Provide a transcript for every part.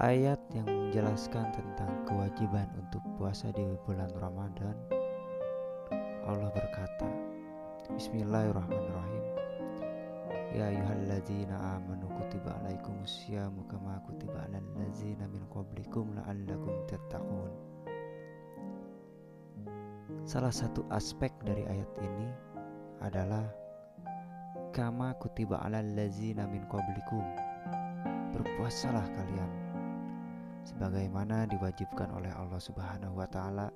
ayat yang menjelaskan tentang kewajiban untuk puasa di bulan Ramadan, Allah berkata, Bismillahirrahmanirrahim. Ya ayyuhalladzina amanu kutiba alaikumus kama kutiba alal ladzina min qablikum la'allakum tattaqun. Salah satu aspek dari ayat ini adalah kama kutiba alal ladzina min qablikum. Berpuasalah kalian sebagaimana diwajibkan oleh Allah Subhanahu wa taala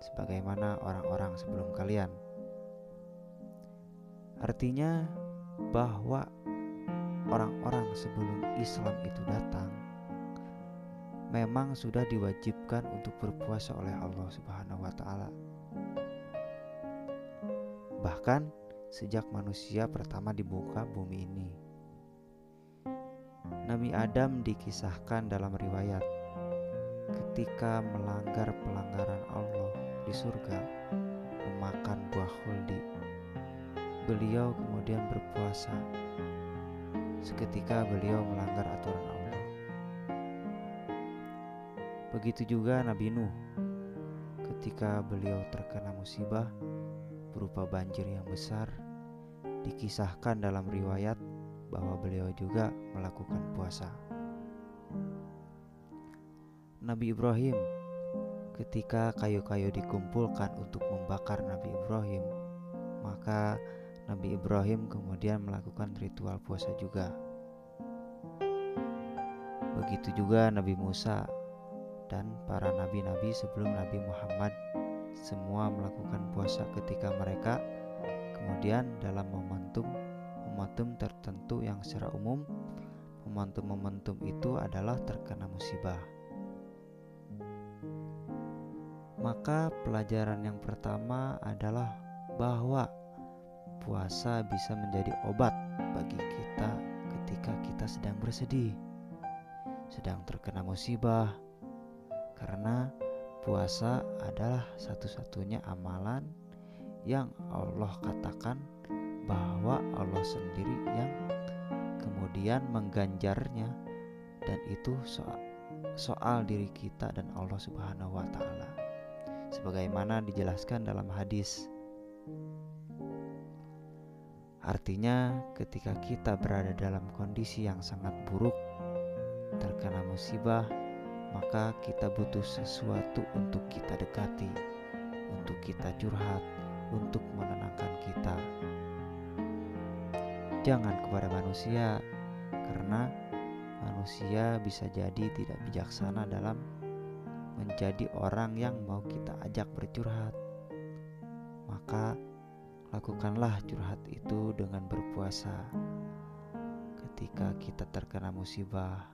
sebagaimana orang-orang sebelum kalian. Artinya bahwa orang-orang sebelum Islam itu datang memang sudah diwajibkan untuk berpuasa oleh Allah Subhanahu wa taala. Bahkan sejak manusia pertama dibuka bumi ini Nabi Adam dikisahkan dalam riwayat ketika melanggar pelanggaran Allah di surga memakan buah khuldi. Beliau kemudian berpuasa. Seketika beliau melanggar aturan Allah. Begitu juga Nabi Nuh. Ketika beliau terkena musibah berupa banjir yang besar, dikisahkan dalam riwayat bahwa beliau juga melakukan puasa. Nabi Ibrahim ketika kayu-kayu dikumpulkan untuk membakar Nabi Ibrahim, maka Nabi Ibrahim kemudian melakukan ritual puasa juga. Begitu juga Nabi Musa dan para nabi-nabi sebelum Nabi Muhammad semua melakukan puasa ketika mereka kemudian dalam momentum momentum tertentu yang secara umum momentum-momentum itu adalah terkena musibah. Maka pelajaran yang pertama adalah bahwa puasa bisa menjadi obat bagi kita ketika kita sedang bersedih, sedang terkena musibah, karena puasa adalah satu-satunya amalan yang Allah katakan bahwa Allah sendiri yang kemudian mengganjarnya dan itu soal soal diri kita dan Allah Subhanahu wa taala. Sebagaimana dijelaskan dalam hadis. Artinya ketika kita berada dalam kondisi yang sangat buruk, terkena musibah, maka kita butuh sesuatu untuk kita dekati, untuk kita curhat, untuk jangan kepada manusia, karena manusia bisa jadi tidak bijaksana dalam menjadi orang yang mau kita ajak bercurhat. Maka lakukanlah curhat itu dengan berpuasa ketika kita terkena musibah,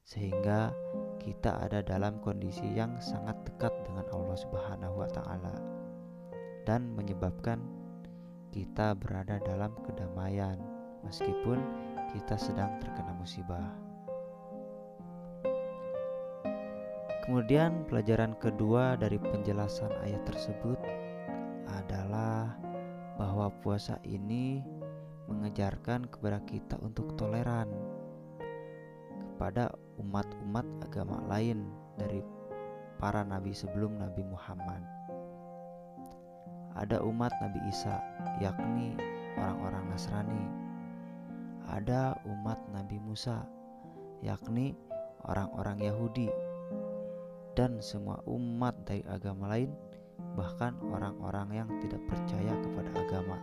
sehingga kita ada dalam kondisi yang sangat dekat dengan Allah Subhanahu wa Ta'ala, dan menyebabkan kita berada dalam kedamaian meskipun kita sedang terkena musibah. Kemudian, pelajaran kedua dari penjelasan ayat tersebut adalah bahwa puasa ini mengejarkan kepada kita untuk toleran kepada umat-umat agama lain dari para nabi sebelum Nabi Muhammad. Ada umat Nabi Isa, yakni orang-orang Nasrani ada umat Nabi Musa, yakni orang-orang Yahudi, dan semua umat dari agama lain, bahkan orang-orang yang tidak percaya kepada agama.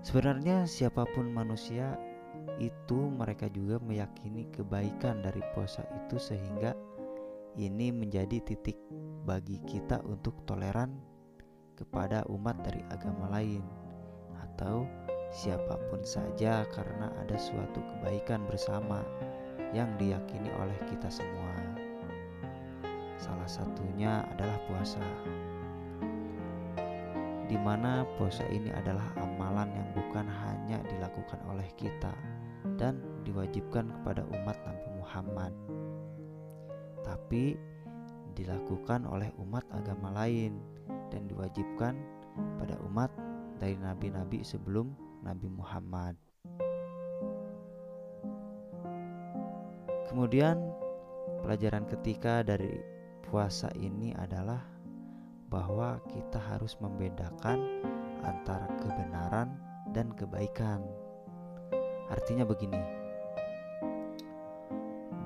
Sebenarnya, siapa pun manusia itu, mereka juga meyakini kebaikan dari puasa itu, sehingga ini menjadi titik bagi kita untuk toleran kepada umat dari agama lain, atau siapa pun saja karena ada suatu kebaikan bersama yang diyakini oleh kita semua. Salah satunya adalah puasa. Di mana puasa ini adalah amalan yang bukan hanya dilakukan oleh kita dan diwajibkan kepada umat Nabi Muhammad, tapi dilakukan oleh umat agama lain dan diwajibkan pada umat dari nabi-nabi sebelum Nabi Muhammad. Kemudian pelajaran ketiga dari puasa ini adalah bahwa kita harus membedakan antara kebenaran dan kebaikan. Artinya begini,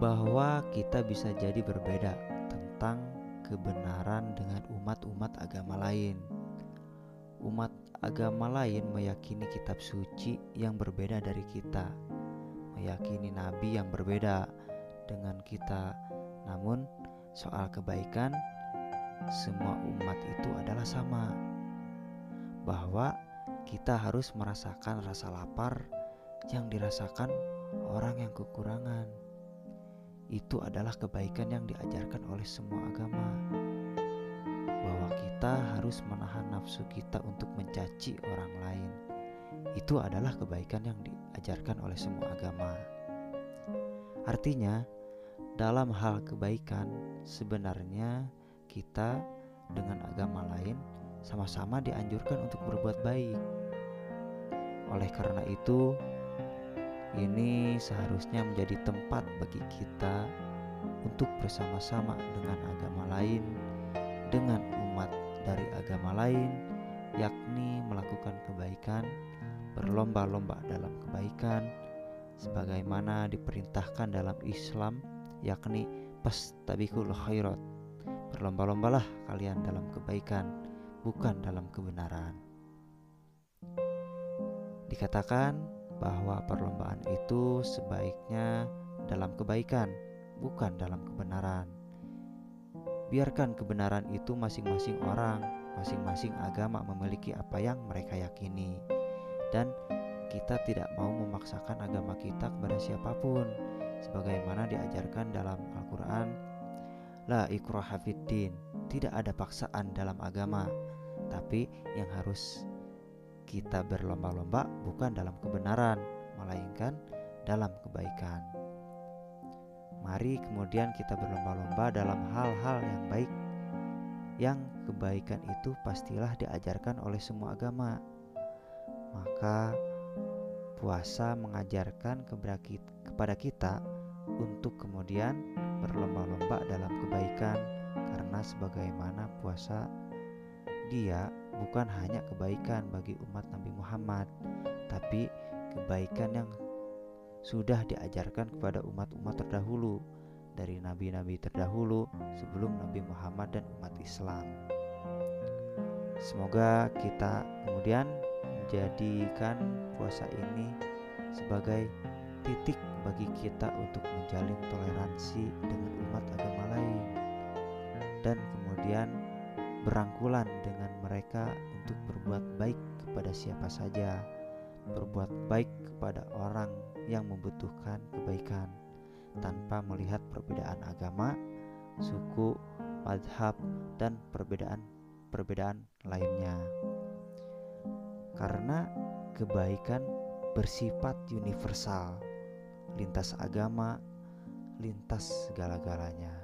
bahwa kita bisa jadi berbeda tentang kebenaran dengan umat-umat agama lain. Umat agama lain meyakini kitab suci yang berbeda dari kita, meyakini nabi yang berbeda dengan kita. Namun, soal kebaikan, semua umat itu adalah sama, bahwa kita harus merasakan rasa lapar yang dirasakan orang yang kekurangan. Itu adalah kebaikan yang diajarkan oleh semua agama, kita harus menahan nafsu kita untuk mencaci orang lain. Itu adalah kebaikan yang diajarkan oleh semua agama. Artinya, dalam hal kebaikan, sebenarnya kita dengan agama lain sama-sama dianjurkan untuk berbuat baik. Oleh karena itu, ini seharusnya menjadi tempat bagi kita untuk bersama-sama dengan agama lain, dengan dari agama lain, yakni melakukan kebaikan, berlomba-lomba dalam kebaikan, sebagaimana diperintahkan dalam Islam, yakni pastabikul khairat. Berlomba-lombalah kalian dalam kebaikan, bukan dalam kebenaran. Dikatakan bahwa perlombaan itu sebaiknya dalam kebaikan, bukan dalam kebenaran. Biarkan kebenaran itu masing-masing orang, masing-masing agama memiliki apa yang mereka yakini, dan kita tidak mau memaksakan agama kita kepada siapa pun, sebagaimana diajarkan dalam Al-Quran. La ikraha tidak ada paksaan dalam agama, tapi yang harus kita berlomba-lomba bukan dalam kebenaran, melainkan dalam kebaikan. Mari kemudian kita berlomba-lomba dalam hal-hal yang baik. Yang kebaikan itu pastilah diajarkan oleh semua agama. Maka puasa mengajarkan kepada kita untuk kemudian berlomba-lomba dalam kebaikan karena sebagaimana puasa dia bukan hanya kebaikan bagi umat Nabi Muhammad, tapi kebaikan yang sudah diajarkan kepada umat-umat terdahulu dari nabi-nabi terdahulu sebelum Nabi Muhammad dan umat Islam. Semoga kita kemudian menjadikan puasa ini sebagai titik bagi kita untuk menjalin toleransi dengan umat agama lain dan kemudian berangkulan dengan mereka untuk berbuat baik kepada siapa saja, berbuat baik kepada orang yang membutuhkan kebaikan tanpa melihat perbedaan agama, suku, madhab, dan perbedaan-perbedaan lainnya. Karena kebaikan bersifat universal, lintas agama, lintas segala-galanya.